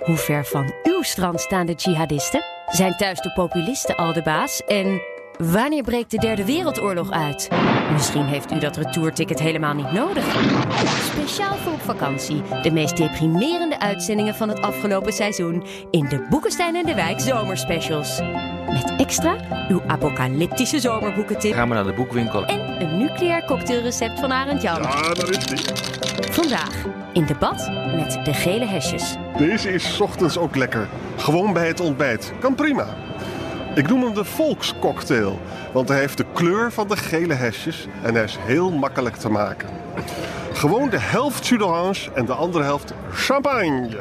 Hoe ver van uw strand staan de jihadisten? Zijn thuis de populisten al de baas? En wanneer breekt de Derde Wereldoorlog uit? Misschien heeft u dat retourticket helemaal niet nodig. Speciaal voor op vakantie. De meest deprimerende uitzendingen van het afgelopen seizoen in de Boekenstein en de Wijk zomerspecials. Met extra uw apocalyptische zomerboekentip Gaan we naar de boekwinkel. en een nucleair cocktailrecept van Arend Jan. Ah, daar is die. Vandaag in debat met de gele hesjes. Deze is 's ochtends ook lekker. Gewoon bij het ontbijt. Kan prima. Ik noem hem de volkscocktail, want hij heeft de kleur van de gele hesjes en hij is heel makkelijk te maken. Gewoon de helft jus en de andere helft champagne.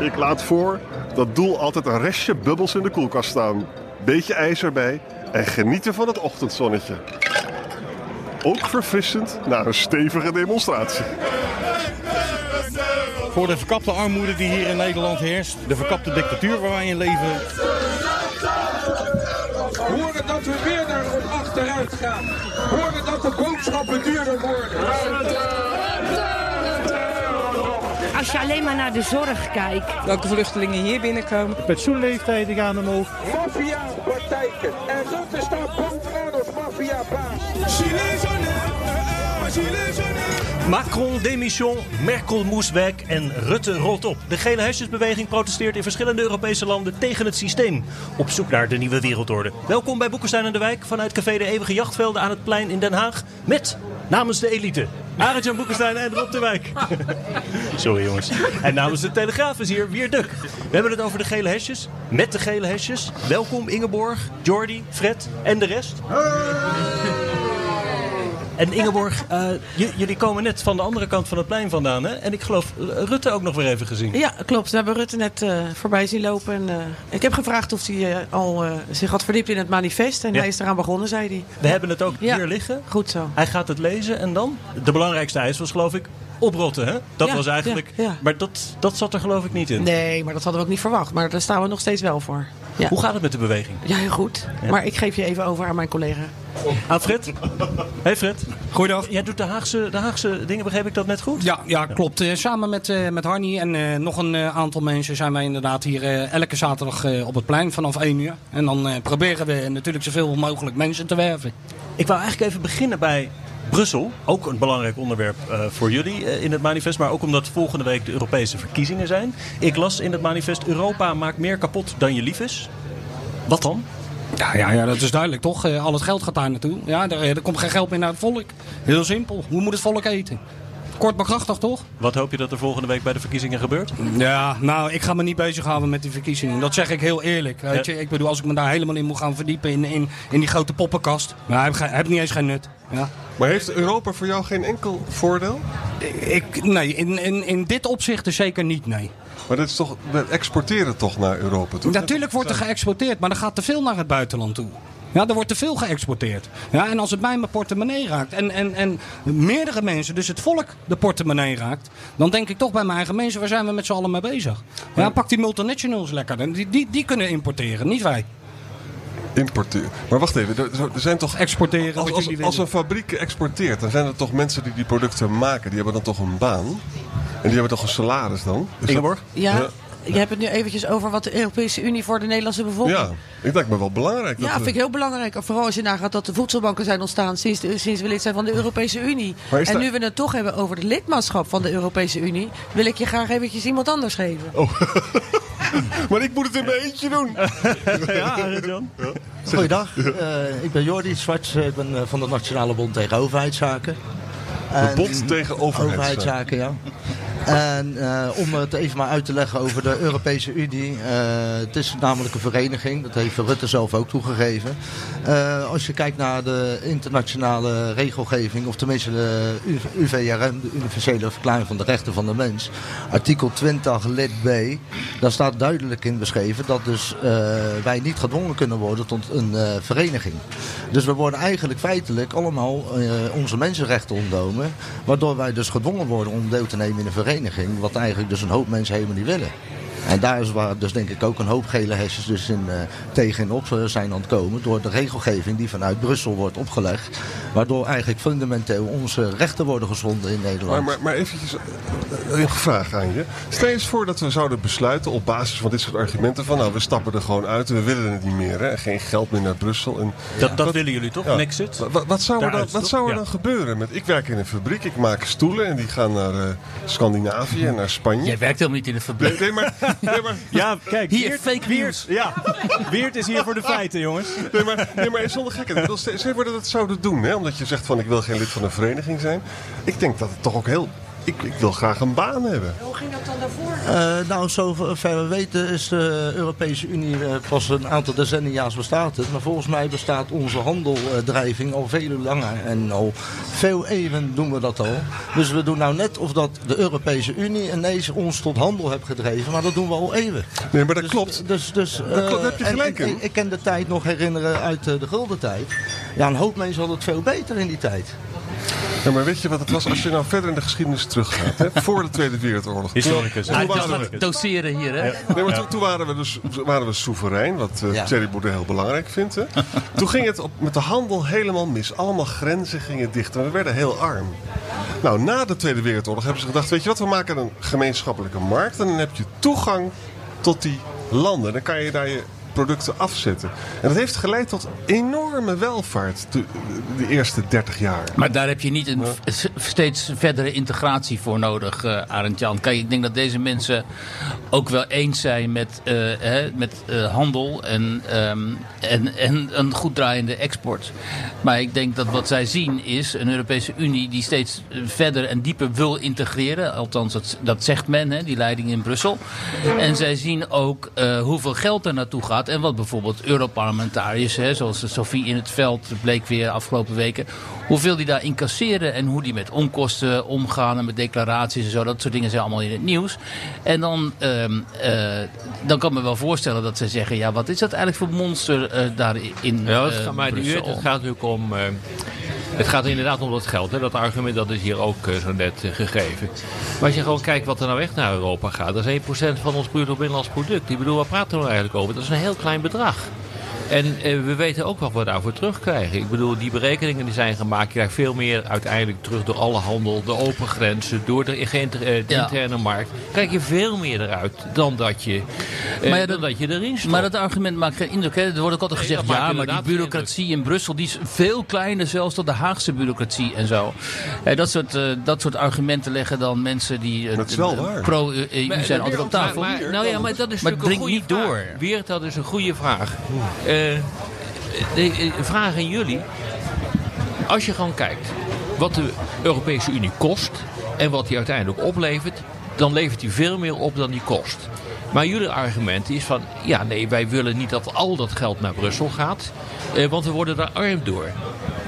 Ik laat voor dat doel altijd een restje bubbels in de koelkast staan. Beetje ijs erbij en genieten van het ochtendzonnetje. Ook verfrissend na een stevige demonstratie. Voor de verkapte armoede die hier in Nederland heerst. De verkapte dictatuur waar wij in leven. Horen dat we weer naar achteruit gaan. Horen dat de boodschappen duurder worden. Als je alleen maar naar de zorg kijkt. welke vluchtelingen hier binnenkomen. Pensioenleeftijden gaan omhoog. Maffia-praktijken. En Rutte staat bovenaan als maffia-baas. Macron démission, Merkel moest weg en Rutte rolt op. De gele hesjesbeweging protesteert in verschillende Europese landen tegen het systeem. Op zoek naar de nieuwe wereldorde. Welkom bij Boekenstein en de Wijk vanuit Café de Eeuwige Jachtvelden aan het plein in Den Haag. Met namens de elite. Arend-Jan Boekenstein en Rob de Wijk. Sorry jongens. En namens de Telegraaf is hier Wier Duk. We hebben het over de gele hesjes. Met de gele hesjes. Welkom Ingeborg, Jordi, Fred en de rest. En Ingeborg, eh, jullie komen net van de andere kant van het plein vandaan. Hè? En ik geloof Rutte ook nog weer even gezien. Ja, klopt. We hebben Rutte net eh, voorbij zien lopen. En, eh, ik heb gevraagd of hij al zich had verdiept in het manifest. En Ja. hij is eraan begonnen, zei hij. We hebben het ook Ja. hier liggen. Goed zo. Hij gaat het lezen en dan? De belangrijkste eis was geloof ik oprotten. Hè? Dat Ja, was eigenlijk... ja, ja. Maar dat, dat zat er geloof ik niet in. Nee, maar dat hadden we ook niet verwacht. Maar daar staan we nog steeds wel voor. Ja, Hoe gaat het met de beweging? ja heel goed. Maar ik geef je even over aan mijn collega. Aan Fred? Hey Fred. Goeiedag. Jij doet de Haagse, de Haagse dingen, begreep ik dat net goed? Ja, ja klopt. Eh, samen met, eh, met Harnie en eh, nog een aantal mensen zijn wij inderdaad hier elke zaterdag eh, op het plein vanaf 1 uur. En dan eh, proberen we natuurlijk zoveel mogelijk mensen te werven. Ik wou eigenlijk even beginnen bij Brussel. Ook een belangrijk onderwerp eh, voor jullie eh, in het manifest. Maar ook omdat volgende week de Europese verkiezingen zijn. Ik las in het manifest Europa maakt meer kapot dan je lief is. Wat dan? Ja, ja, ja, dat is duidelijk toch? Eh, al het geld gaat daar naartoe. Ja, er, er komt geen geld meer naar het volk. Heel simpel. Hoe moet het volk eten? Kort maar krachtig toch? Wat hoop je dat er volgende week bij de verkiezingen gebeurt? Ja, nou, ik ga me niet bezighouden met die verkiezingen. Dat zeg ik heel eerlijk. Weet Ja. je? Ik bedoel, als ik me daar helemaal in moet gaan verdiepen in, in, in die grote poppenkast. Heeft, geen- hij heeft niet eens geen nut. Ja. Maar heeft Europa voor jou geen enkel voordeel? Ik, nee, in, in, in dit opzicht dus zeker niet, nee. Maar dit is toch, we exporteren toch naar Europa toe? Natuurlijk wordt er geëxporteerd, maar er gaat te veel naar het buitenland toe. Ja, er wordt te veel geëxporteerd. Ja, en als het bij mijn portemonnee raakt en, en, en meerdere mensen, dus het volk, de portemonnee raakt, dan denk ik toch bij mijn eigen mensen, waar zijn we met z'n allen mee bezig? Ja, pak die multinationals lekker. Die, die, die kunnen importeren, niet wij. Importeren. Maar wacht even, er, zijn toch... Exporteren, Als, wat als, als een fabriek exporteert, dan zijn er toch mensen die die producten maken. Die hebben dan toch een baan? En die hebben toch een salaris dan? Is dat-? Ja, Ja. Je hebt het nu eventjes over wat de Europese Unie voor de Nederlandse bevolking... Ja, ik lijkt me wel belangrijk. Ja, dat vind ik heel belangrijk. Vooral als je nagaat dat de voedselbanken zijn ontstaan sinds, de- sinds we lid zijn van de Europese Unie. En nu we het toch hebben over het lidmaatschap van de Europese Unie, wil ik je graag eventjes iemand anders geven. Maar ik moet het in mijn eentje doen. Ja, Arend-Jan? Goeiedag, Eh, ik ben Jordi Zwarts. Ik ben eh, van de Nationale Bond tegen Overheidszaken. De bond tegen overheidszaken. Overheidszaken, ja. En eh, om het even maar uit te leggen over de Europese Unie. eh, het is namelijk een vereniging, dat heeft Rutte zelf ook toegegeven. Eh, als je kijkt naar de internationale regelgeving, of tenminste de UVRM, de Universele Verklaring van de Rechten van de Mens. Artikel 20 lid B, daar staat duidelijk in beschreven dat dus wij niet gedwongen kunnen worden tot een vereniging. Dus we worden eigenlijk feitelijk allemaal onze mensenrechten ontnomen. Waardoor wij dus gedwongen worden om deel te nemen in een vereniging. Wat eigenlijk dus een hoop mensen helemaal niet willen. En daar is waar dus denk ik ook een hoop gele hesjes dus in, eh, tegen in op eh, zijn aan het komen. Door de regelgeving die vanuit Brussel wordt opgelegd. Waardoor eigenlijk fundamenteel onze rechten worden geschonden in Nederland. Maar, maar, maar eventjes eh, een vraag aan je. Stel je eens voor dat we zouden besluiten op basis van dit soort argumenten van nou we stappen er gewoon uit en we willen het niet meer. Hè? Geen geld meer naar Brussel. En, Dat, dat willen jullie toch? Ja. Nexit? Wat, zou er, dan, wat toch? zou er Ja. dan gebeuren? Met, ik werk in een fabriek, ik maak stoelen en die gaan naar Scandinavië en naar Spanje. Jij werkt helemaal niet in de fabriek. Nee, nee, maar, nee, maar, Ja, kijk. Hier, Weert- fake Weert- news. Ja, Weert is hier voor de feiten, jongens. nee, maar, nee, maar zonder bedoel, Stel voor dat het zouden doen, hè? omdat je zegt van ik wil geen lid van een vereniging zijn. Ik denk dat het toch ook heel... Ik, ik wil graag een baan hebben. Hoe ging dat dan daarvoor? Eh, nou, zover we weten is de Europese Unie eh, pas een aantal decennia's bestaat het. Maar volgens mij bestaat onze handeldrijving al veel langer. En al veel eeuwen doen we dat al. Dus we doen nou net of dat de Europese Unie ineens ons tot handel heeft gedreven. Maar dat doen we al eeuwen. Nee, maar dat Dus- klopt. Dus, dus, Dat klopt, daar heb je gelijk. Ik, ik kan de tijd nog herinneren uit eh, de gulden tijd. Ja, een hoop mensen hadden het veel beter in die tijd. Ja, maar weet je wat het was? Als je nou verder in de geschiedenis teruggaat, hè? voor de Tweede Wereldoorlog. Historicus. Toen, Ah, toen waren we, doseren hier, hè? nee, maar toen, toen waren we dus waren we soeverein, wat eh Ja. Thierry Baudet heel belangrijk vindt. Hè? Toen ging het op, met de handel helemaal mis. Allemaal grenzen gingen dicht en we werden heel arm. Nou, na de Tweede Wereldoorlog hebben ze gedacht, weet je wat, we maken een gemeenschappelijke markt en dan heb je toegang tot die landen. Dan kan je daar je producten afzetten. En dat heeft geleid tot enorme welvaart de, de eerste 30 jaar. Maar daar heb je niet een steeds verdere integratie voor nodig, eh Arend Jan. Kijk, ik denk dat deze mensen ook wel eens zijn met, eh, hè, met eh, handel en, ehm, en, en een goed draaiende export. Maar ik denk dat wat zij zien is een Europese Unie die steeds verder en dieper wil integreren. Althans, dat, dat zegt men, hè, die leiding in Brussel. En zij zien ook hoeveel geld er naartoe gaat. En wat bijvoorbeeld Europarlementariërs, hè, zoals Sophie in het veld, bleek weer afgelopen weken. Hoeveel die daar incasseren en hoe die met onkosten omgaan en met declaraties en zo. Dat soort dingen zijn allemaal in het nieuws. En dan, ehm, eh, dan kan ik me wel voorstellen dat ze zeggen, ja, wat is dat eigenlijk voor monster eh, daar in Ja, het eh, gaat, maar het gaat natuurlijk om. eh, het gaat inderdaad om dat geld. Hè. Dat argument dat is hier ook eh, zo net eh, gegeven. Maar als je gewoon kijkt wat er nou echt naar Europa gaat, dat is 1% van ons bruto binnenlands product. Ik bedoel, waar praten we nou eigenlijk over? Dat is een heel klein bedrag. En eh, we weten ook wat we daarvoor terugkrijgen. Ik bedoel, die berekeningen die zijn gemaakt. Je krijgt veel meer uiteindelijk terug door alle handel, de open grenzen, door de, eh, de Ja. interne markt. Krijg je veel meer eruit dan dat je, eh, Maar ja, dan dat- dat je erin stopt. Maar dat argument maakt geen indruk. Hè? Er wordt ook altijd gezegd, ja, maar die bureaucratie in Brussel die is veel kleiner zelfs dan de Haagse bureaucratie en zo. Dat, soort, eh, dat soort argumenten leggen dan mensen die Dat is wel waar. pro-EU zijn altijd op tafel. Maar, maar- nou ja, maar dat is Maar natuurlijk een goede niet vraag. door. Weert, dat is een goede vraag. De, eh, vraag aan jullie. Als je gewoon kijkt wat de Europese Unie kost en wat die uiteindelijk oplevert, dan levert die veel meer op dan die kost. Maar jullie argument is van, ja nee, wij willen niet dat al dat geld naar Brussel gaat, eh, want we worden daar arm door.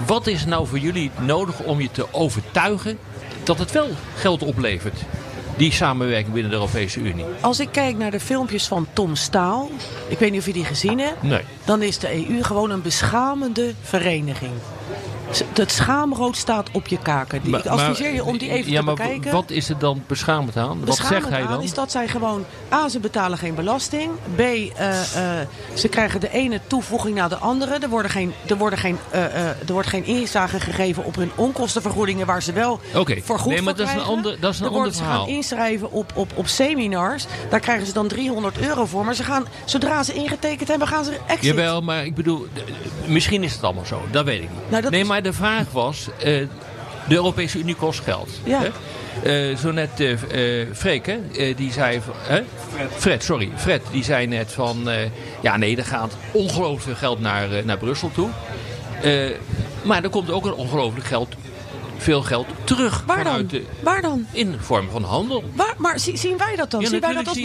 Wat is nou voor jullie nodig om je te overtuigen dat het wel geld oplevert? Die samenwerking binnen de Europese Unie. Als ik kijk naar de filmpjes van Tom Staal, ik weet niet of je die gezien hebt, Nee. dan is de EU gewoon een beschamende vereniging. Het schaamrood staat op je kaken. Die, ik adviseer je om die even ja, te maar bekijken. Wat is er dan beschamend aan? Wat zegt hij aan dan? is dat zij gewoon... A, ze betalen geen belasting. B, eh, eh, ze krijgen de ene toevoeging na de andere. Er, worden geen, er, worden geen, eh, er wordt geen inzage gegeven op hun onkostenvergoedingen... waar ze wel voor goed nee, maar dat is een ander- dat is een ander worden ze verhaal. gaan inschrijven op, op, op seminars. Daar krijgen ze dan 300 euro voor. Maar ze gaan, zodra ze ingetekend hebben, gaan ze exit. Jawel, maar ik bedoel, misschien is het allemaal zo. Dat weet ik niet. Nou, dat nee, is- maar de vraag was, eh, de Europese Unie kost geld. Ja. Hè? Eh, zo net eh eh, Freek, hè, eh, die zei... van- Hè? Fred. sorry. Fred, die zei net van... eh, ja, nee, er gaat ongelooflijk veel geld naar, naar Brussel toe. Eh, maar er komt ook een ongelooflijk geld veel geld terug Waar dan? de, Waar dan? in de vorm van handel. Waar, maar zie- zien wij dat dan? Ja, zien wij dat als,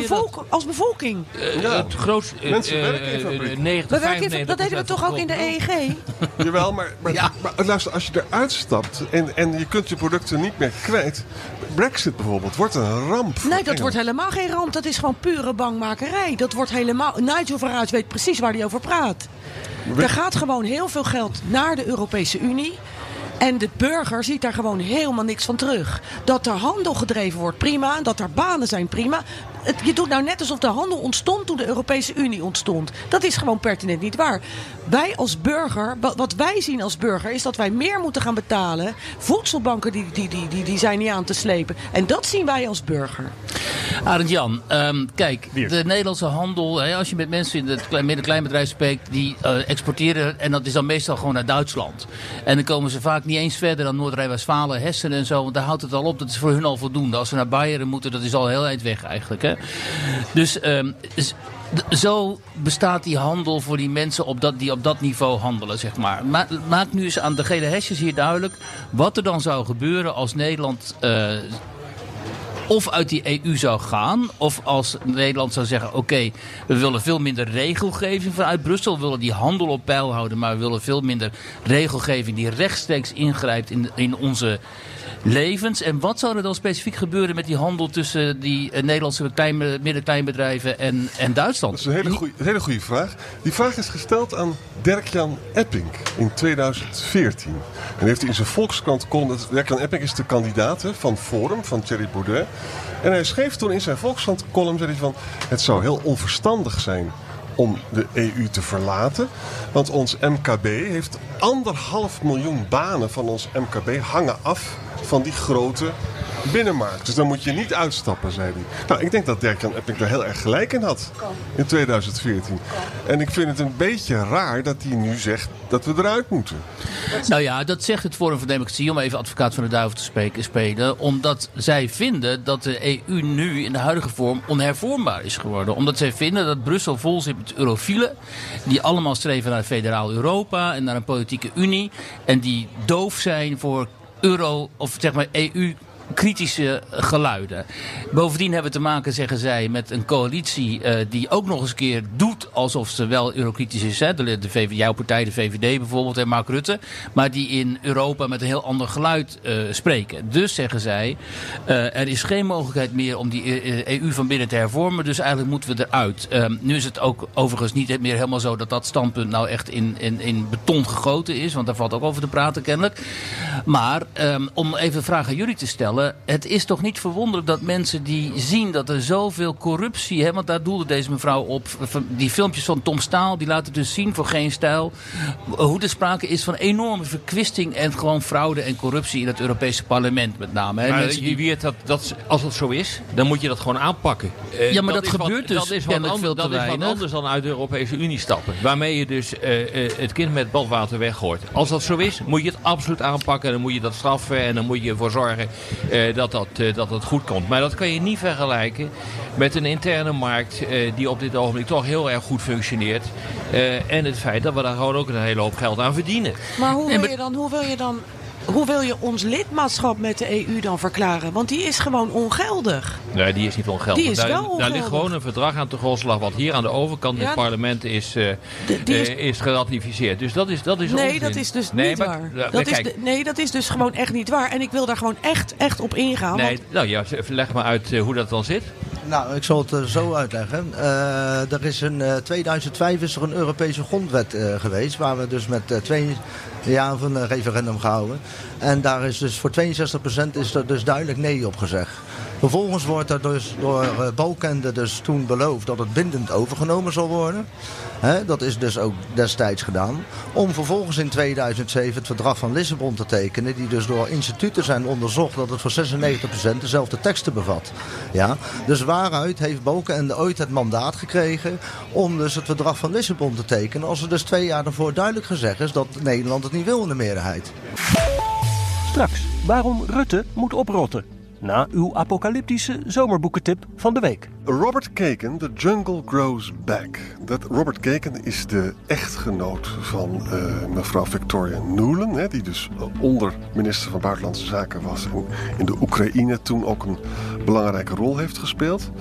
als bevolking? Eh, Het grootste, eh, Mensen eh, werken in fabrieken. 90, We werken, in- 95% dat deden we toch ook in de E EEG? Jawel, maar, maar, maar luister, als je eruit stapt en, en je kunt je producten niet meer kwijt. Brexit bijvoorbeeld wordt een ramp. Nee, dat Engeland. wordt helemaal geen ramp. Dat is gewoon pure bangmakerij. Dat wordt helemaal... Nigel Farage weet precies waar hij over praat. Er gaat gewoon heel veel geld naar de Europese Unie. En de burger ziet daar gewoon helemaal niks van terug. Dat er handel gedreven wordt, prima. Dat er banen zijn, prima. Het, je doet nou net alsof de handel ontstond toen de Europese Unie ontstond. Dat is gewoon pertinent niet waar. Wij als burger, wat, wij zien als burger, is dat wij meer moeten gaan betalen. Voedselbanken die, die, die, die, die zijn niet aan te slepen. En dat zien wij als burger. Arend Jan, ehm, kijk, de Nederlandse handel, hè, als je met mensen in het klein, midden-kleinbedrijf spreekt, die eh, exporteren en dat is dan meestal gewoon naar Duitsland. En dan komen ze vaak niet eens verder dan Noord-Rijn-Westfalen, Hessen en zo, want daar houdt het al op. Dat is voor hun al voldoende. Als ze naar Bayern moeten, dat is al heel eind weg eigenlijk. Hè. Dus ehm, zo bestaat die handel voor die mensen op dat, die op dat niveau handelen, zeg maar. Ma maak nu eens aan de gele hesjes hier duidelijk wat er dan zou gebeuren als Nederland eh, of uit die EU zou gaan, of als Nederland zou zeggen: oké, we willen veel minder regelgeving vanuit Brussel, we willen die handel op peil houden, maar we willen veel minder regelgeving die rechtstreeks ingrijpt in, in onze levens. En wat zou er dan specifiek gebeuren met die handel tussen die eh, Nederlandse klein, midden-kleinbedrijven en, en Duitsland? Dat is een hele een hele goede vraag. Die vraag is gesteld aan Dirk-Jan Epping in 2014. En heeft hij in zijn Volkskrant column... Dirk-Jan Epping is de kandidaat hè, van Forum, van Thierry Baudet. En hij schreef toen in zijn Volkskrant column... Zei hij van, het zou heel onverstandig zijn om de EU te verlaten. Want ons MKB heeft anderhalf miljoen banen van ons MKB hangen af van die grote binnenmarkt. Dus dan moet je niet uitstappen, zei hij. Nou, ik denk dat Dirk-Jan Epping daar heel erg gelijk in had. In 2014. En ik vind het een beetje raar dat hij nu zegt dat we eruit moeten. Nou ja, dat zegt het Forum voor Democratie, om even advocaat van de duivel te spreken, spelen. Omdat zij vinden dat de EU nu in de huidige vorm onhervormbaar is geworden. Omdat zij vinden dat Brussel vol zit met eurofielen. Die allemaal streven naar federaal Europa en naar een politieke unie. En die doof zijn voor euro, of zeg maar EU kritische geluiden. Bovendien hebben we te maken, zeggen zij, met een coalitie eh, die ook nog eens een keer doet alsof ze wel eurokritisch is. Hè? De, de jouw partij, de VVD bijvoorbeeld en Mark Rutte. Maar die in Europa met een heel ander geluid eh, spreken. Dus zeggen zij, eh, er is geen mogelijkheid meer om die EU van binnen te hervormen. Dus eigenlijk moeten we eruit. Ehm, nu is het ook overigens niet meer helemaal zo dat dat standpunt nou echt in, in, in beton gegoten is. Want daar valt ook over te praten kennelijk. Maar ehm, om even een vraag aan jullie te stellen. Het is toch niet verwonderlijk dat mensen die zien dat er zoveel corruptie... Hè, want daar doelde deze mevrouw op. Die filmpjes van Tom Staal, die laten dus zien voor geen stijl... hoe er sprake is van enorme verkwisting en gewoon fraude en corruptie... in het Europese parlement met name. Hè. Maar dat, dat als dat zo is, dan moet je dat gewoon aanpakken. Eh, Ja, maar dat wat- gebeurt dus dat is wat, veel te dat is wat anders dan uit de Europese Unie stappen. Waarmee je dus eh, eh, het kind met badwater weggooit. Als dat zo is, moet je het absoluut aanpakken. Dan moet je dat straffen en dan moet je ervoor zorgen eh, dat, dat, eh, dat het goed komt. Maar dat kan je niet vergelijken met een interne markt eh, die op dit ogenblik toch heel erg goed functioneert. Eh, en het feit dat we daar gewoon ook een hele hoop geld aan verdienen. Maar hoe wil je dan, hoe wil je dan, hoe wil je ons lidmaatschap met de EU dan verklaren? Want die is gewoon ongeldig. Nee, die is niet ongeldig. Die is daar, wel daar ongeldig. ligt gewoon een verdrag aan de grondslag wat hier aan de overkant in het parlement is, eh, die is- eh, is geratificeerd. Dus dat is, dat is Nee, onzin. dat is dus Nee, niet maar- waar. Dat is kijk, de- nee, dat is dus gewoon echt niet waar. En ik wil daar gewoon echt, echt op ingaan. nee, want nou ja, leg maar uit eh, hoe dat dan zit. Nou, ik zal het eh, zo uitleggen. Eh, er is in eh, 2005 is er een Europese grondwet eh, geweest, waar we dus met eh, twee jaar van een referendum gehouden. En daar is dus voor 62% is er dus duidelijk nee op gezegd. Vervolgens wordt er dus door eh, Balkende dus toen beloofd dat het bindend overgenomen zal worden. Dat is dus ook destijds gedaan. Om vervolgens in 2007 het verdrag van Lissabon te tekenen. Die dus door instituten zijn onderzocht dat het voor 96% dezelfde teksten bevat. Ja? Dus waaruit heeft Balkenende ooit het mandaat gekregen om dus het verdrag van Lissabon te tekenen. Als er dus twee jaar daarvoor duidelijk gezegd is dat Nederland het niet wil in de meerderheid. Straks, waarom Rutte moet oprotten. Na uw apocalyptische zomerboekentip van de week. Robert Kagan, The Jungle Grows Back. Dat Robert Kagan is de echtgenoot van eh, mevrouw Victoria Nuland, hè, die dus onder minister van Buitenlandse Zaken was en in de Oekraïne toen ook een belangrijke rol heeft gespeeld.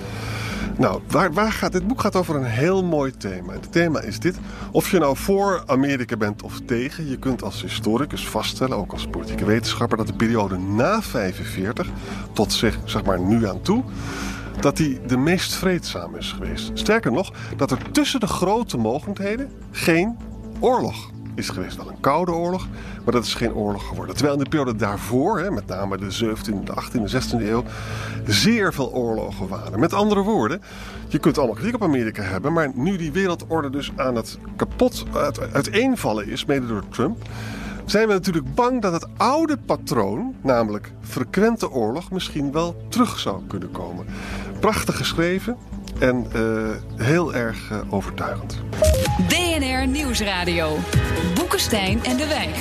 Nou, waar, waar gaat, dit boek gaat over een heel mooi thema. Het thema is dit. Of je nou voor Amerika bent of tegen, je kunt als historicus vaststellen, ook als politieke wetenschapper, dat de periode na 45 tot zeg, zeg maar nu aan toe, dat die de meest vreedzaam is geweest. Sterker nog, dat er tussen de grote mogendheden geen oorlog is geweest. Wel een koude oorlog, maar dat is geen oorlog geworden. Terwijl in de periode daarvoor, hè, met name de 17e, de 18e, 16e eeuw, zeer veel oorlogen waren. Met andere woorden, je kunt allemaal kritiek op Amerika hebben, maar nu die wereldorde dus aan het kapot uit, uiteenvallen is, mede door Trump, zijn we natuurlijk bang dat het oude patroon, namelijk frequente oorlog, misschien wel terug zou kunnen komen. Prachtig geschreven en uh, heel erg uh, overtuigend. DNR Nieuwsradio. Boekenstein en de Wijk.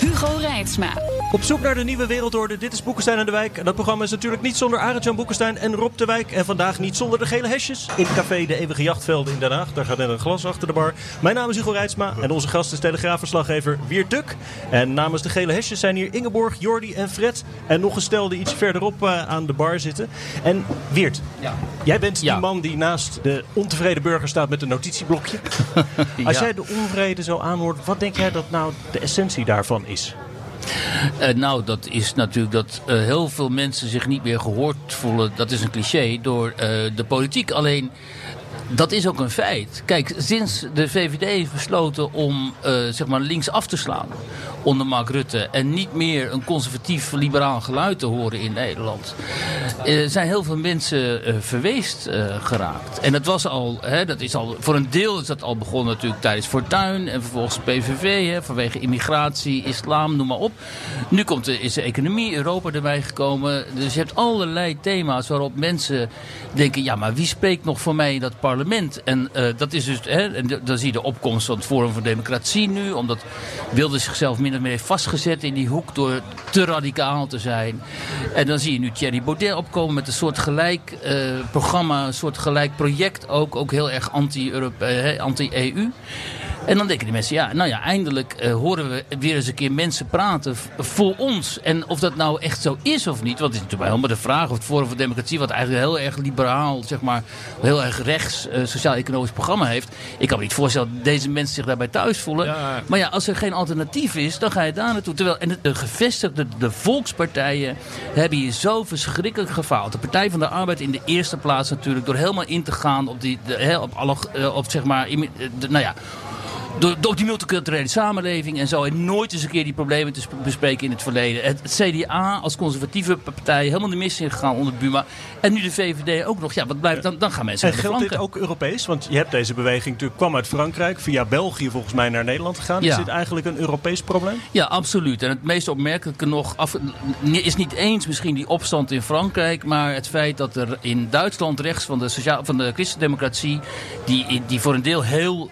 Hugo Reitsma. Op zoek naar de nieuwe wereldorde. Dit is Boekenstein en de Wijk. En dat programma is natuurlijk niet zonder Arend-Jan Boekenstein en Rob de Wijk. En vandaag niet zonder de gele hesjes. In Café De Eeuwige Jachtvelden in Den Haag. Daar gaat net een glas achter de bar. Mijn naam is Hugo Reitsma. En onze gast is telegraafverslaggever Wiert Duk. En namens de gele hesjes zijn hier Ingeborg, Jordi en Fred. En nog een stel die iets verderop uh, aan de bar zitten. En Wiert, ja. jij bent die man die naast de ontevreden burger staat met een notitieblokje. Als jij de onvrede zo aanhoort, wat denk jij dat nou de essentie daarvan is? Uh, nou, dat is natuurlijk dat uh, heel veel mensen zich niet meer gehoord voelen. Dat is een cliché door uh, de politiek. Alleen dat is ook een feit. Kijk, sinds de VVD heeft besloten om zeg maar links af te slaan onder Mark Rutte en niet meer een conservatief liberaal geluid te horen in Nederland, zijn heel veel mensen verweest geraakt. En dat was al, hè, dat is al, voor een deel is dat al begonnen natuurlijk tijdens Fortuyn en vervolgens PVV, hè, vanwege immigratie, islam, noem maar op. Nu komt is de economie, Europa erbij gekomen. Dus je hebt allerlei thema's waarop mensen denken, ja, maar wie spreekt nog voor mij in dat parlement? En uh, dat is dus, hè, en dan zie je de opkomst van het Forum voor Democratie nu, omdat wilde zichzelf min of meer heeft vastgezet in die hoek door te radicaal te zijn. En dan zie je nu Thierry Baudet opkomen met een soort gelijk uh, programma, een soort gelijk project ook, ook heel erg anti-EU. Uh, anti en dan denken die mensen, ja, nou ja, eindelijk uh, horen we weer eens een keer mensen praten voor ons. En of dat nou echt zo is of niet, want het is natuurlijk helemaal de vraag of het Forum voor Democratie, wat eigenlijk heel erg liberaal, zeg maar, heel erg rechts uh, sociaal-economisch programma heeft. Ik kan me niet voorstellen dat deze mensen zich daarbij thuis voelen. Ja. Maar ja, als er geen alternatief is, dan ga je daar naartoe. Terwijl, en de gevestigde, de volkspartijen hebben hier zo verschrikkelijk gefaald. De Partij van de Arbeid in de eerste plaats natuurlijk, door helemaal in te gaan op die, de, op alle, uh, op zeg maar, de, nou ja, door, door die multiculturele samenleving en zo. En nooit eens een keer die problemen te bespreken in het verleden. Het, het CDA als conservatieve partij helemaal de mis in gegaan onder Buma. En nu de VVD ook nog. Ja, wat blijft dan? Dan gaan mensen En geldt dit ook Europees? Want je hebt deze beweging natuurlijk kwam uit Frankrijk. Via België volgens mij naar Nederland gegaan. Ja. Is dit eigenlijk een Europees probleem? Ja, absoluut. En het meest opmerkelijke nog af, is niet eens misschien die opstand in Frankrijk. Maar het feit dat er in Duitsland rechts van de, sociaal, van de christendemocratie. Die, die voor een deel heel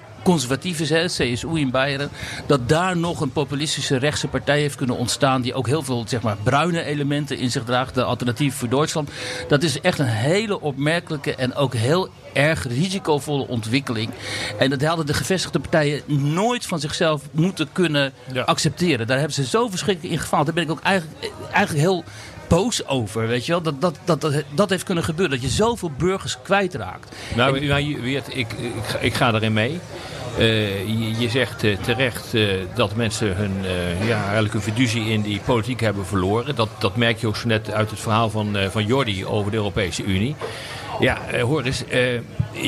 hè, CSU in Beieren, dat daar nog een populistische rechtse partij heeft kunnen ontstaan die ook heel veel zeg maar, bruine elementen in zich draagt, de alternatief voor Duitsland. Dat is echt een hele opmerkelijke en ook heel erg risicovolle ontwikkeling. En dat hadden de gevestigde partijen nooit van zichzelf moeten kunnen ja. accepteren. Daar hebben ze zo verschrikkelijk in gefaald. Daar ben ik ook eigenlijk, eigenlijk heel boos over, weet je wel. Dat, dat, dat, dat, dat heeft kunnen gebeuren. Dat je zoveel burgers kwijtraakt. Nou, nou ik, ik, ik, ga erin mee. Uh, je, je, zegt uh, terecht uh, dat mensen hun, ja, eigenlijk een fiducie in die politiek hebben verloren. Dat, dat merk je ook zo net uit het verhaal van, van Jordi over de Europese Unie. Ja, hoor eens,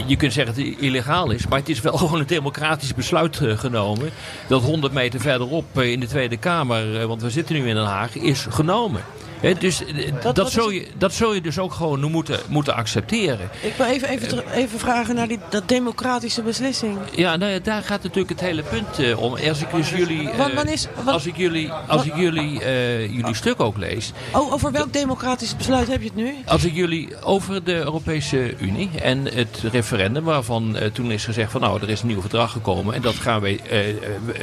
je kunt zeggen dat het illegaal is, maar het is wel gewoon een democratisch besluit genomen. Dat 100 meter verderop in de Tweede Kamer, want we zitten nu in Den Haag, is genomen. He, dus dat, dat, zul je, dat zul je dus ook gewoon moeten, moeten accepteren. Ik wil even, even, even vragen naar die, dat democratische beslissing. Ja, nou ja, daar gaat natuurlijk het hele punt uh, om. Als ik dus jullie, uh, wat, is, wat, als ik jullie, als ik jullie, uh, jullie stuk ook lees. Oh, over welk democratisch besluit heb je het nu? Als ik jullie over de Europese Unie en het referendum waarvan toen is gezegd van nou, er is een nieuw verdrag gekomen en dat gaan wij,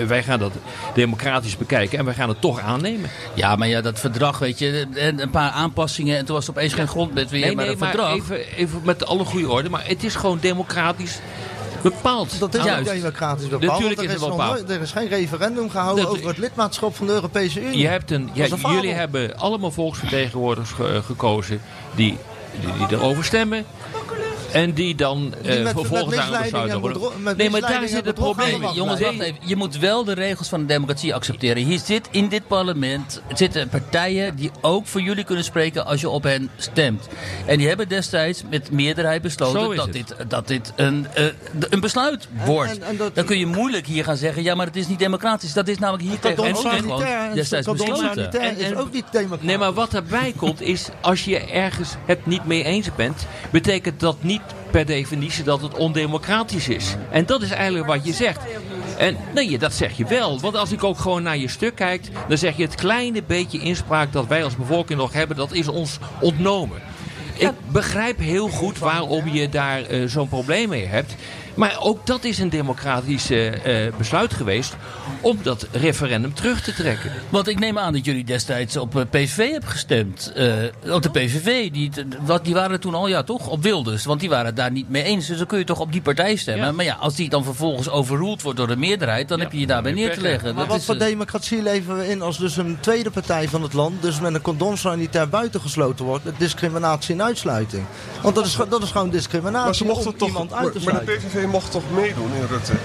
wij gaan dat democratisch bekijken en wij gaan het toch aannemen. Ja, maar ja, dat verdrag, weet je, en een paar aanpassingen en toen was er opeens geen grondwet meer, Nee, maar nee, een maar verdrag. even, even met alle goede orde. Maar het is gewoon democratisch bepaald. Dat is Juist. ook democratisch bepaald. Natuurlijk want is er het bepaald. nooit- Er is geen referendum gehouden Dat- over het lidmaatschap van de Europese Unie. Je hebt een, jullie hebben allemaal volksvertegenwoordigers ge- gekozen die, die, die erover stemmen. En die dan eh, met- met vervolgens daar een misleiding besluit en over bedro- met Nee, maar daar zit het probleem. aan wacht Jongens, wacht even. Je moet wel de regels van de democratie accepteren. Hier zit in dit parlement zitten partijen die ook voor jullie kunnen spreken als je op hen stemt. En die hebben destijds met meerderheid besloten dat het. dit, dat dit een, eh, een besluit wordt. en- en dat- Dan kun je moeilijk hier gaan zeggen, ja, maar het is niet democratisch. Dat is namelijk hier tegen ook gewoon destijds besloten. is ook niet democratisch. Nee, maar wat erbij komt is, als je ergens het niet mee eens bent, betekent dat niet per definitie dat het ondemocratisch is. En dat is eigenlijk wat je zegt. En nee, dat zeg je wel. Want als ik ook gewoon naar je stuk kijk, dan zeg je het kleine beetje inspraak dat wij als bevolking nog hebben, dat is ons ontnomen. Ik begrijp heel goed waarom je daar eh, zo'n probleem mee hebt. Maar ook dat is een democratisch eh, eh, besluit geweest om dat referendum terug te trekken. Want ik neem aan dat jullie destijds op eh, PVV hebben gestemd. Eh, op de PVV, die, wat, die waren toen al ja toch op Wilders. Want die waren het daar niet mee eens. Dus dan kun je toch op die partij stemmen. Ja. Maar ja, als die dan vervolgens overruled wordt door de meerderheid... dan heb je je daarbij neer te leggen. Maar Dat wat is, voor democratie leveren we in als dus een tweede partij van het land, dus met een condom sanitair buitengesloten wordt, met discriminatie en uitsluiting? Want dat is, dat is gewoon discriminatie Maar ze mochten om toch, iemand uit te maar de sluiten. PVV mocht toch meedoen in Rutte 1?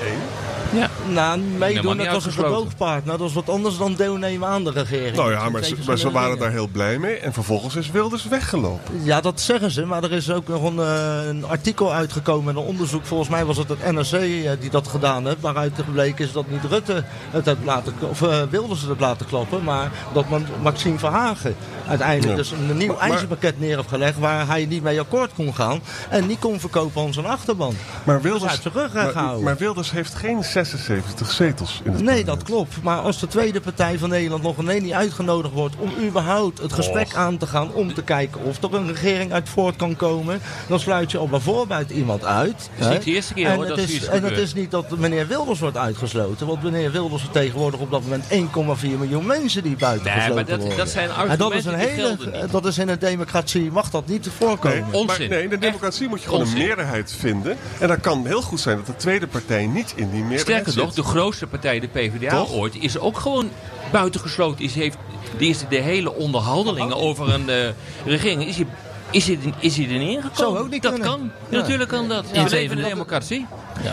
Ja. Nou, meedoen, dat was een uitgesloten. gedoogpartner. Dat is wat anders dan deelnemen aan de regering. Nou ja, maar ze, maar ze verschillende waren daar heel blij mee. En vervolgens is Wilders weggelopen. Ja, dat zeggen ze. Maar er is ook nog een, eh, een artikel uitgekomen een onderzoek. Volgens mij was het het NRC eh, die dat gedaan heeft. Waaruit gebleken is dat niet Rutte het heeft laten, of eh, Wilders het heeft laten klappen. Maar dat man- Maxime Verhagen uiteindelijk Ja. dus een nieuw Maar- ijzerpakket neer heeft gelegd. Waar hij niet mee akkoord kon gaan. En niet kon verkopen aan zijn achterban. Maar Wilders, heeft zijn rug maar, gehouden. maar Wilders heeft geen 76 zetels in het Nee, parlement. dat klopt. Maar als de tweede partij van Nederland nog ineens niet uitgenodigd wordt om überhaupt het gesprek aan te gaan om te kijken of er een regering uit voort kan komen, dan sluit je al bijvoorbeeld iemand uit. is hè. niet de eerste keer, en hoor, het dat is, En het gebeurt. is niet dat meneer Wilders wordt uitgesloten, want meneer Wilders vertegenwoordigt op dat moment 1,4 miljoen mensen die buiten Nee, maar gesloten dat- worden. dat zijn en dat is argumenten een hele, dat is in een democratie mag dat niet voorkomen. Nee, maar nee, in de democratie moet je gewoon Onzin. een meerderheid vinden. En dan kan heel goed zijn dat de tweede partij niet in die meerderheid Sterker nog, de grootste partij, de PvdA Toch? ooit, is ook gewoon buitengesloten. Is, heeft, die is de hele onderhandelingen over een eh, regering. Is hij, is, hij, is hij er niet ingekomen? Zou ook niet dat kunnen. kan. Ja. Natuurlijk kan dat. Ja, We leven in even- een democratie.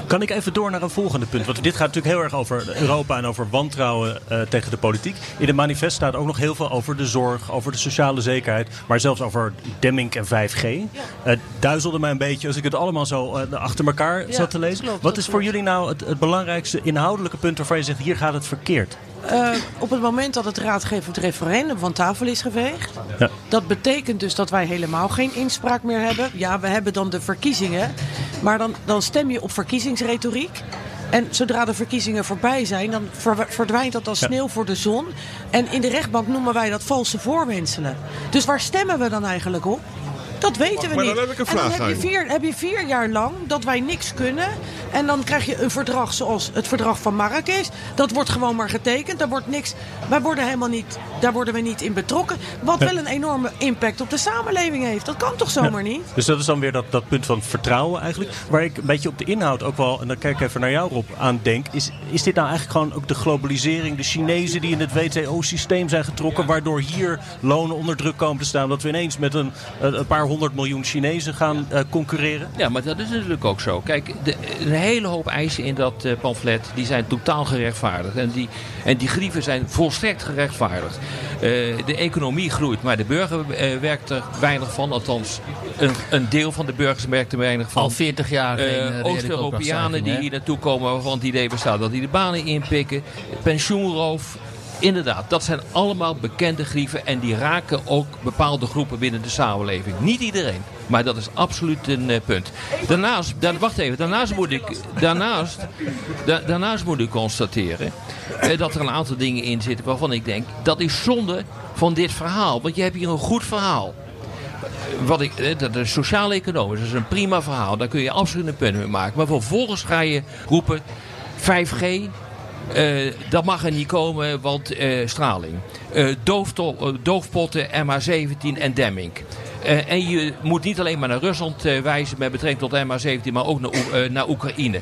Kan ik even door naar een volgende punt? Want dit gaat natuurlijk heel erg over Europa en over wantrouwen eh, tegen de politiek. In het manifest staat ook nog heel veel over de zorg, over de sociale zekerheid, maar zelfs over Demming en 5G. Het duizelde mij een beetje als ik het allemaal zo eh, achter elkaar Ja, zat te lezen. klopt, Wat is voor jullie nou het, het belangrijkste inhoudelijke punt waarvan je zegt hier gaat het verkeerd? Eh, op het moment dat het raadgevend referendum van tafel is geveegd. Ja. Dat betekent dus dat wij helemaal geen inspraak meer hebben. Ja, we hebben dan de verkiezingen. Maar dan, dan stem je op verkiezingsretoriek. En zodra de verkiezingen voorbij zijn, dan ver- verdwijnt dat als sneeuw voor de zon. En in de rechtbank noemen wij dat valse voorwenselen. Dus waar stemmen we dan eigenlijk op? Dat weten we Maar niet. dan heb ik een en dan vraag heb je, vier, heb je vier jaar lang dat wij niks kunnen. En dan krijg je een verdrag zoals het verdrag van Marrakesh. Dat wordt gewoon maar getekend. Daar wordt niks. Wij worden helemaal niet. Daar worden we niet in betrokken. Wat Ja. wel een enorme impact op de samenleving heeft. Dat kan toch zomaar niet? Dus dat is dan weer dat, dat punt van vertrouwen eigenlijk. Waar ik een beetje op de inhoud ook wel, en dan kijk ik even naar jou Rob, aan denk. Is, is dit nou eigenlijk gewoon ook de globalisering, de Chinezen die in het WTO-systeem zijn getrokken, waardoor hier lonen onder druk komen te staan. Dat we ineens met een, een een paar honderd miljoen Chinezen gaan eh, concurreren? Ja, maar dat is natuurlijk ook zo. Kijk, de, een hele hoop eisen in dat eh, pamflet die zijn totaal gerechtvaardigd. En die, en die grieven zijn volstrekt gerechtvaardigd. Eh, de economie groeit, maar de burger werkt er weinig van. Althans, een, een deel van de burgers werkt er weinig van. Al 40 jaar geen, reële Oost-Europeanen die hier naartoe komen waarvan het idee bestaat dat die de banen inpikken. Pensioenroof. Inderdaad, dat zijn allemaal bekende grieven en die raken ook bepaalde groepen binnen de samenleving. Niet iedereen, maar dat is absoluut een eh, punt. Daarnaast, da- wacht even, daarnaast moet ik, daarnaast, da- daarnaast moet ik constateren eh, dat er een aantal dingen in zitten waarvan ik denk dat is zonde van dit verhaal. Want je hebt hier een goed verhaal. Wat ik, eh, dat is sociaal-economisch, dat is een prima verhaal. Daar kun je absoluut een punt mee maken. Maar vervolgens ga je roepen 5G, Eh, dat mag er niet komen, want eh, straling. Eh, doofpotten, MH17 en Demming. En je moet niet alleen maar naar Rusland wijzen met betrekking tot MH17, maar ook naar, naar Oekraïne.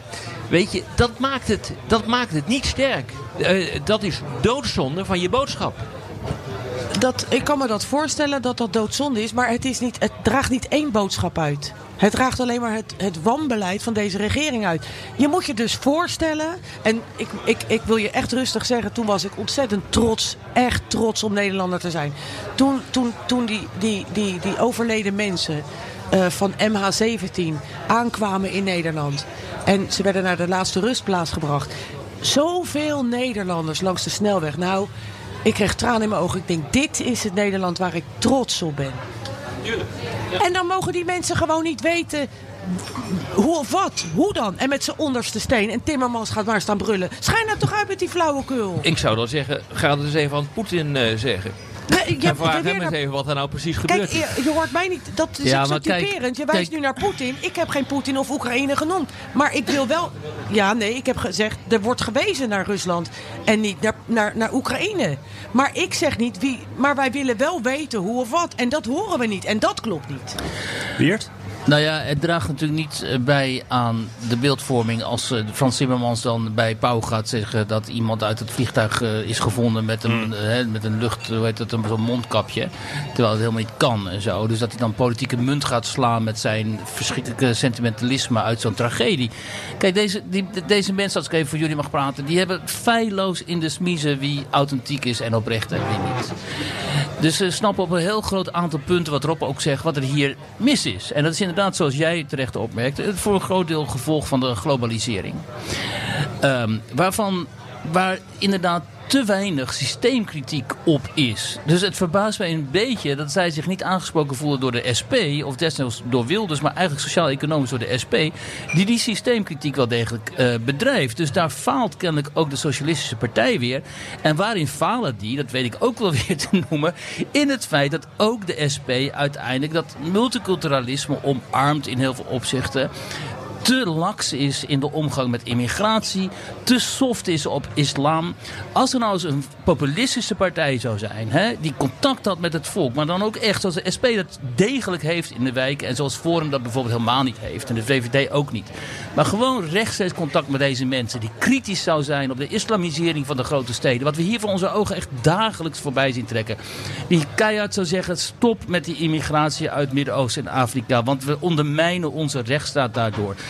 Weet je, dat maakt het, dat maakt het niet sterk. Dat is doodzonde van je boodschap. Dat, ik kan me dat voorstellen dat dat doodzonde is, maar het, is niet, het draagt niet één boodschap uit. Het draagt alleen maar het, het wanbeleid van deze regering uit. Je moet je dus voorstellen, en ik, ik, ik wil je echt rustig zeggen, toen was ik ontzettend trots, echt trots om Nederlander te zijn. Toen, toen, toen die, die, die, die overleden mensen eh, van MH17 aankwamen in Nederland en ze werden naar de laatste rustplaats gebracht. Zoveel Nederlanders langs de snelweg. Nou, ik kreeg tranen in mijn ogen. Ik denk, dit is het Nederland waar ik trots op ben. En dan mogen die mensen gewoon niet weten hoe of wat. Hoe dan? En met zijn onderste steen. En Timmermans gaat maar staan brullen. Schijn nou toch uit met die flauwekul. Ik zou dan zeggen, ga het eens even aan Poetin eh, zeggen. Nee, je en vraag hem eens naar- even wat er nou precies gebeurt. Kijk, je, je hoort mij niet. Dat is Ja, typerend. Je wijst kijk. nu naar Poetin. Ik heb geen Poetin of Oekraïne genoemd. Maar ik wil wel. Ja, nee, ik heb gezegd. Er wordt gewezen naar Rusland. En niet naar, naar, naar Oekraïne. Maar ik zeg niet wie. Maar wij willen wel weten hoe of wat. En dat horen we niet. En dat klopt niet. Weert? Nou ja, het draagt natuurlijk niet eh, bij aan de beeldvorming als eh, Frans Timmermans dan bij Pauw gaat zeggen dat iemand uit het vliegtuig eh, is gevonden met een, hè, met een lucht, hoe heet dat, een zo'n mondkapje. Terwijl het helemaal niet kan en zo. Dus dat hij dan politieke munt gaat slaan met zijn verschrikkelijke sentimentalisme uit zo'n tragedie. Kijk, deze, die, deze mensen, als ik even voor jullie mag praten, die hebben feilloos in de smiezen wie authentiek is en oprecht en wie niet. Dus ze snappen op een heel groot aantal punten wat Rob ook zegt, wat er hier mis is. En dat is inderdaad, zoals jij terecht opmerkt, voor een groot deel gevolg van de globalisering. Ehm, waarvan, waar inderdaad te weinig systeemkritiek op is. Dus het verbaast mij een beetje dat zij zich niet aangesproken voelen door de SP, of desnoods door Wilders, maar eigenlijk sociaal-economisch door de SP, die die systeemkritiek wel degelijk eh, bedrijft. Dus daar faalt kennelijk ook de Socialistische Partij weer. En waarin falen die, dat weet ik ook wel weer te noemen, in het feit dat ook de SP uiteindelijk dat multiculturalisme omarmt in heel veel opzichten te laks is in de omgang met immigratie, te soft is op islam. Als er nou eens een populistische partij zou zijn, hè, die contact had met het volk, maar dan ook echt zoals de SP dat degelijk heeft in de wijk en zoals Forum dat bijvoorbeeld helemaal niet heeft en de VVD ook niet. Maar gewoon rechtstreeks contact met deze mensen, die kritisch zou zijn op de islamisering van de grote steden, wat we hier voor onze ogen echt dagelijks voorbij zien trekken. Die keihard zou zeggen, stop met die immigratie uit Midden-Oosten en Afrika, want we ondermijnen onze rechtsstaat daardoor.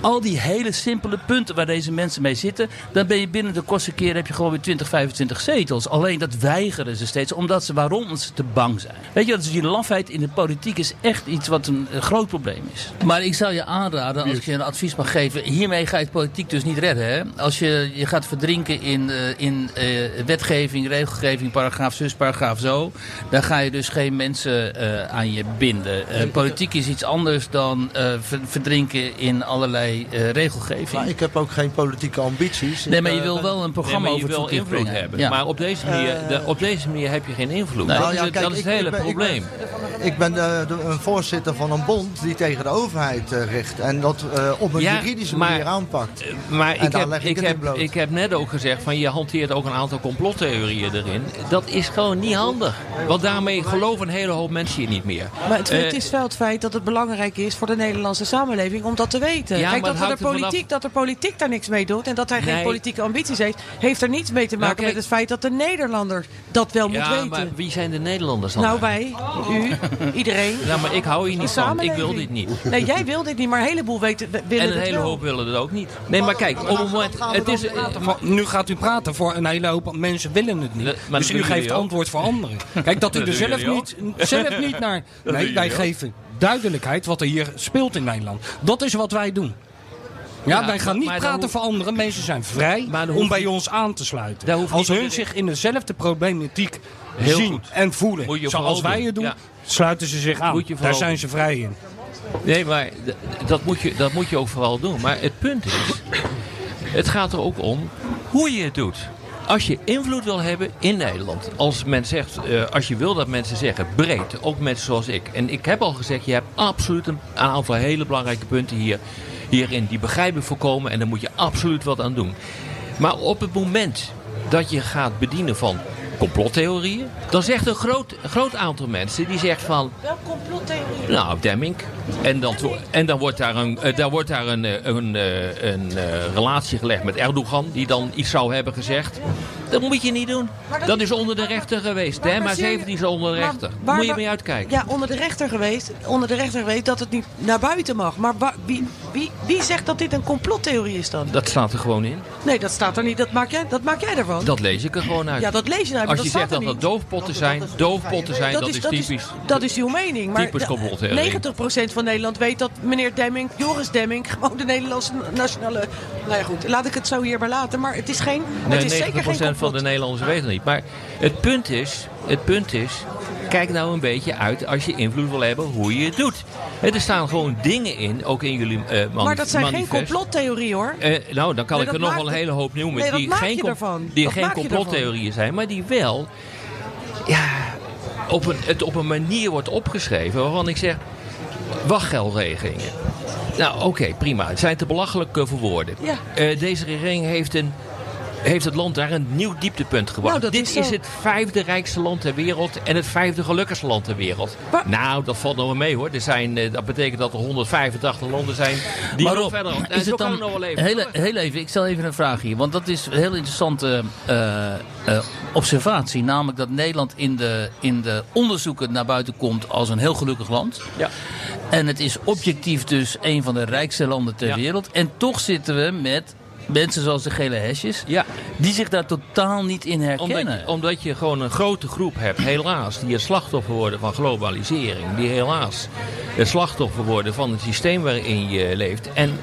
Al die hele simpele punten waar deze mensen mee zitten, dan ben je binnen de kortste keer heb je gewoon weer 20, 25 zetels. Alleen dat weigeren ze steeds, omdat ze waarom? Omdat ze te bang zijn. Weet je, dus die lafheid in de politiek is echt iets wat een, een groot probleem is. Maar ik zou je aanraden, als ik je een advies mag geven, hiermee ga je het politiek dus niet redden. Hè? Als je je gaat verdrinken in, eh, in eh, wetgeving, regelgeving, paragraaf zus, paragraaf zo, dan ga je dus geen mensen eh, aan je binden. Eh, politiek is iets anders dan eh, ver- verdrinken in allerlei eh, regelgeving. Maar ik heb ook geen politieke ambities. Nee, maar je eh, wil wel een programma Nee, maar je over het wil invloed brengen. hebben. Ja. Maar op deze, manier, Eh, de- op deze manier heb je geen invloed. Nou dat is ja, kijk, dat is ik- het hele ik ben- ik probleem. Ik ben de, de- een voorzitter van een bond die tegen de overheid eh, richt. En dat eh, op een Ja, juridische maar- manier aanpakt. Maar En ik daar heb, leg ik heb, bloot. ik heb net ook gezegd van je hanteert ook een aantal complottheorieën erin. Dat is gewoon niet handig. Want daarmee geloven een hele hoop mensen je niet meer. Maar het, het is wel het feit dat het belangrijk is voor de Nederlandse samenleving om dat te weten. Ja, Kijk, dat, het er politiek, dat de politiek daar niks mee doet en dat hij geen politieke ambities heeft, heeft er niets mee te maken kijk- met het feit dat de Nederlander dat wel moet ja, weten. maar wie zijn de Nederlanders dan? Nou, wij, u, iedereen. Ja, maar ik hou hier niet van. Ik wil dit niet. Nee, jij wil dit niet, maar een heleboel weten, willen En een het hele wel. hoop willen het ook niet. Nee, maar kijk, op het moment... Het is, Maar nu gaat u praten voor een hele hoop mensen willen het niet. dus u geeft antwoord voor anderen. Kijk, dat u er zelf niet, zelf niet naar... Nee, wij geven duidelijkheid wat er hier speelt in Nederland. Dat is wat wij doen. Ja, wij gaan niet praten hoef- voor anderen. Mensen zijn vrij om bij ons aan te sluiten. Als hun zich in dezelfde problematiek Heel zien goed. en voelen zoals wij het doen, Ja. sluiten ze zich aan. Daar zijn ze vrij in. Nee, maar dat moet, je, dat moet je ook vooral doen. Maar het punt is, het gaat er ook om hoe je het doet. Als je invloed wil hebben in Nederland, als men zegt, eh, als je wil dat mensen zeggen, breed, ook mensen zoals ik. En ik heb al gezegd, je hebt absoluut een aantal hele belangrijke punten hier, hierin. Die begrijp ik voorkomen en daar moet je absoluut wat aan doen. Maar op het moment dat je gaat bedienen van complottheorieën, dan zegt een groot, een groot aantal mensen die zegt van, Welk complottheorie? nou, Demming. En dan, en dan wordt daar een, eh, daar wordt daar een, eh, een, eh, een, eh, relatie gelegd met Erdogan, die dan iets zou hebben gezegd. Dat moet je niet doen. Dat Dat is- onder de rechter geweest, hè? Maar zie je- 17 is onder de maar rechter. waar- Moet je mee uitkijken. Ja, onder de rechter geweest. Onder de rechter geweest dat het niet naar buiten mag. Maar wie, wie, wie zegt dat dit een complottheorie is dan? Dat staat er gewoon in. Nee, dat staat er niet. Dat maak jij, dat maak jij ervan. Dat lees ik er gewoon uit. Ja, dat lees je eruit. Maar Als je zegt dat dat doofpotten zijn, doofpotten zijn, dat, is, typisch. Dat is uw mening. Maar typisch de- complottheorie. 90% van Nederland weet dat meneer Demming, Joris Demming, gewoon de Nederlandse nationale... Nou ja, goed. Laat ik het zo hier maar laten. Maar het is geen... Nee, het is zeker geen 90% van de Nederlanders weten het niet. Maar het punt is, het punt is, kijk nou een beetje uit als je invloed wil hebben hoe je het doet. Er staan gewoon dingen in, ook in jullie eh mani- Maar dat zijn geen complottheorieën hoor. Eh, nou, dan kan Nee, ik er nog wel een hele hoop noemen Nee, die geen, die Dat geen complottheorieën zijn, maar die wel ja, op een, het op een manier wordt opgeschreven waarvan ik zeg, wachtgeldregelingen. Nou, oké, prima. Het zijn te belachelijk voor woorden. Ja. Eh, deze regering heeft, een, heeft het land daar een nieuw dieptepunt gebracht. Nou, Dit is het vijfde rijkste land ter wereld en het vijfde gelukkigste land ter wereld. Nou, dat valt nog wel mee hoor. Er zijn, eh, dat betekent dat er 185 landen zijn die maar nog Rob, verder... is het dan, nog wel even. heel, heel even, ik stel even een vraag hier. Want dat is een heel interessante eh, eh, observatie. Namelijk dat Nederland in de, in de onderzoeken naar buiten komt als een heel gelukkig land. Ja. En het is objectief dus een van de rijkste landen ter Ja. wereld. En toch zitten we met mensen zoals de gele hesjes. Ja. Die zich daar totaal niet in herkennen. Omdat je, omdat je gewoon een grote groep hebt, helaas, die het slachtoffer worden van globalisering. Die helaas het slachtoffer worden van het systeem waarin je leeft. En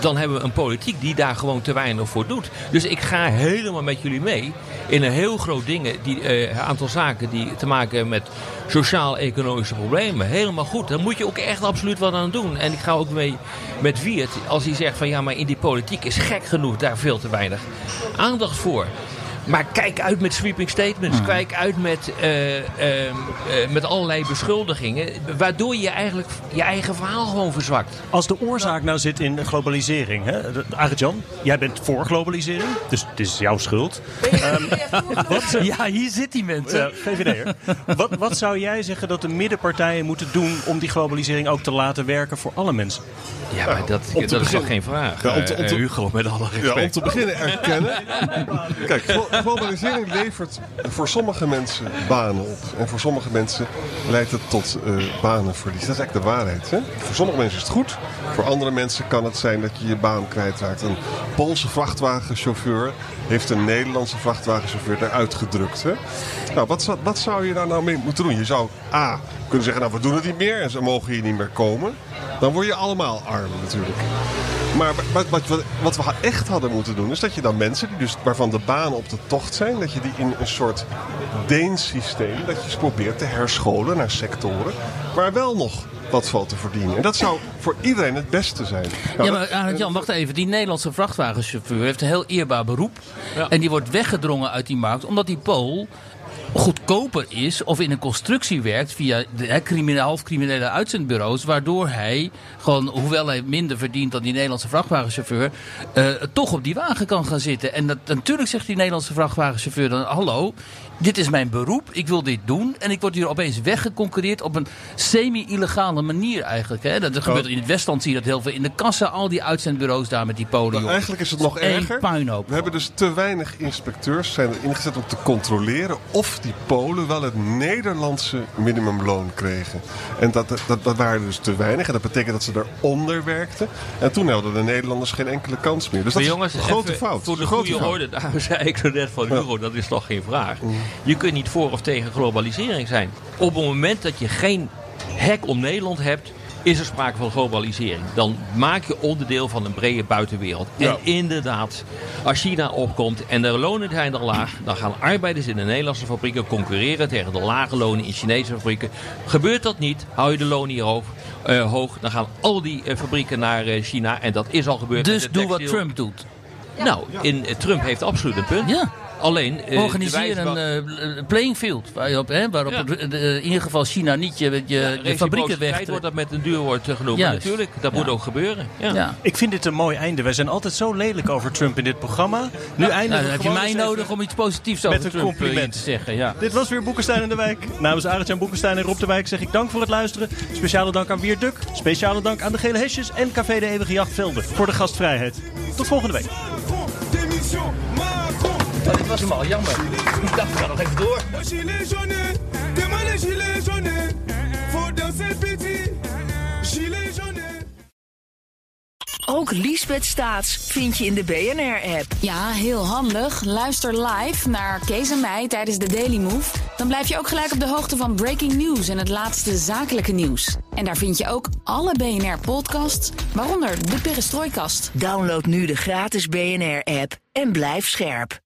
dan hebben we een politiek die daar gewoon te weinig voor doet. Dus ik ga helemaal met jullie mee in een heel groot dingen, die, eh, aantal zaken die te maken hebben met sociaal-economische problemen. Helemaal goed. Daar moet je ook echt absoluut wat aan doen. En ik ga ook mee met Wiert, als hij zegt van ja, maar in die politiek is gek genoeg daar veel te weinig aandacht voor. Maar kijk uit met sweeping statements. Hmm. Kijk uit met, eh, ehm, eh, met allerlei beschuldigingen. Waardoor je eigenlijk je eigen verhaal gewoon verzwakt. Als de oorzaak nou zit in globalisering, hè? Arjan, jij bent voor globalisering, dus het is jouw schuld. Ehm, wat, ja, hier zit die mensen. VVD'er. Wat, wat zou jij zeggen dat de middenpartijen moeten doen om die globalisering ook te laten werken voor alle mensen? Ja, maar dat, dat is toch geen vraag, Ja, om te- om eh, te- Hugo, met alle respect. Ja, om te beginnen erkennen. Kijk, globalisering levert voor sommige mensen banen op. En voor sommige mensen leidt het tot eh, banenverlies. Dat is eigenlijk de waarheid. Hè? Voor sommige mensen is het goed. Voor andere mensen kan het zijn dat je je baan kwijtraakt. Een Poolse vrachtwagenchauffeur heeft een Nederlandse vrachtwagenchauffeur eruit gedrukt. Hè? Nou, wat, zou- wat zou je daar nou mee moeten doen? Je zou A. kunnen zeggen, nou we doen het niet meer en ze mogen hier niet meer komen. Dan word je allemaal arm natuurlijk. Maar wat, we echt hadden moeten doen, is dat je dan mensen die dus, waarvan de banen op de tocht zijn, dat je die in een soort Deens systeem, dat je ze probeert te herscholen naar sectoren waar wel nog wat valt te verdienen. En dat zou voor iedereen het beste zijn. Nou, ja, maar Arend Jan, wacht even. Die Nederlandse vrachtwagenchauffeur heeft een heel eerbaar beroep. En die wordt weggedrongen uit die markt omdat die Pool goedkoper is of in een constructie werkt via de criminele, halfcriminele uitzendbureaus. Waardoor hij gewoon, hoewel hij minder verdient dan die Nederlandse vrachtwagenchauffeur, eh, toch op die wagen kan gaan zitten. En dat, natuurlijk zegt die Nederlandse vrachtwagenchauffeur dan: Hallo, dit is mijn beroep, ik wil dit doen. En ik word hier opeens weggeconcurreerd op een semi-illegale manier eigenlijk. Hè. Dat, dat gebeurt in het Westland, zie je dat heel veel. In de kassa, al die uitzendbureaus daar met die polen. Nou, eigenlijk is het nog erger. puinhoop. We hebben dus te weinig inspecteurs zijn er ingezet om te controleren of die Polen wel het Nederlandse minimumloon kregen. En dat, dat, dat waren dus te weinig. En dat betekent dat ze eronder werkten. En toen hadden de Nederlanders geen enkele kans meer. Dus dat Maar is jongens, een grote fout. Voor de goede fout. orde, daarom zei ik zo net van Hugo, dat is toch geen vraag. Je kunt niet voor of tegen globalisering zijn. Op het moment dat je geen hek om Nederland hebt, is er sprake van globalisering. Dan maak je onderdeel van een brede buitenwereld. Ja. En inderdaad, als China opkomt en de lonen zijn er laag, dan gaan arbeiders in de Nederlandse fabrieken concurreren tegen de lage lonen in Chinese fabrieken. Gebeurt dat niet, hou je de lonen hier hoog, eh, hoog dan gaan al die eh, fabrieken naar eh, China. En dat is al gebeurd. Dus doe wat. Trump doet. Nou, in, Trump heeft absoluut een punt. Ja. Alleen, eh, Organiseer een eh, playing field waarop, hè, waarop Ja. het, eh, in ieder geval China niet je, je, je fabrieken weg. wordt dat met een duur woord genoemd. Juist. Maar natuurlijk, dat moet Ja. ook gebeuren. Ja. Ja. Ik vind dit een mooi einde. Wij zijn altijd zo lelijk over Trump in dit programma. Nu Nou, eindigen dan we heb je mij nodig om iets positiefs over met een Trump compliment te zeggen. Ja. Dit was weer Boekenstein in de Wijk. Namens Arend-Jan Boekenstein en Rob de Wijk zeg ik dank voor het luisteren. Speciale dank aan Wier Duk. Speciale dank aan de Gele Hesjes en Café de Eeuwige Jachtvelde voor de gastvrijheid. Tot volgende week. Oh, dit was hem al, jammer. Ik dacht, ik ga nog even door. Ook Liesbeth Staats vind je in de BNR-app. Ja, heel handig. Luister live naar Kees en mij tijdens de Daily Move. Dan blijf je ook gelijk op de hoogte van breaking news en het laatste zakelijke nieuws. En daar vind je ook alle BNR-podcasts, waaronder de Perestrooikast. Download nu de gratis BNR-app en blijf scherp.